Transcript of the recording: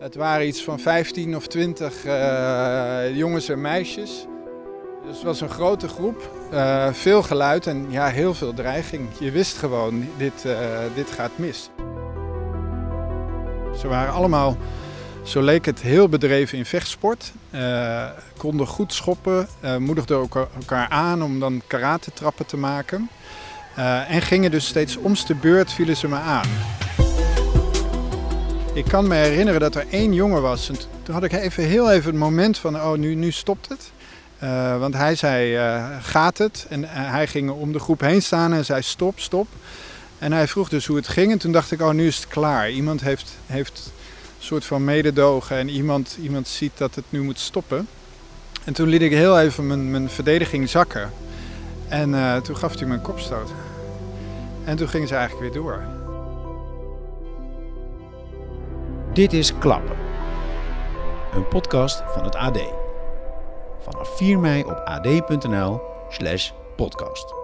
Het waren iets van 15 of 20 uh, jongens en meisjes. Dus het was een grote groep, uh, veel geluid en ja, heel veel dreiging. Je wist gewoon, dit, uh, dit gaat mis. Ze waren allemaal, zo leek het, heel bedreven in vechtsport. konden goed schoppen, moedigden elkaar aan om dan karate-trappen te maken. en gingen dus steeds omste beurt, vielen ze me aan. Ik kan me herinneren dat er één jongen was. En toen had ik even heel even het moment van, oh, nu, nu stopt het. Uh, want hij zei, uh, gaat het? En uh, hij ging om de groep heen staan en zei, stop, stop. En hij vroeg dus hoe het ging. En toen dacht ik, oh, nu is het klaar. Iemand heeft, heeft een soort van mededogen en iemand, iemand ziet dat het nu moet stoppen. En toen liet ik heel even mijn, mijn verdediging zakken. En toen gaf hij me een kopstoot. En toen gingen ze eigenlijk weer door. Dit is Klappen, een podcast van het AD. Vanaf 4 mei op ad.nl/podcast.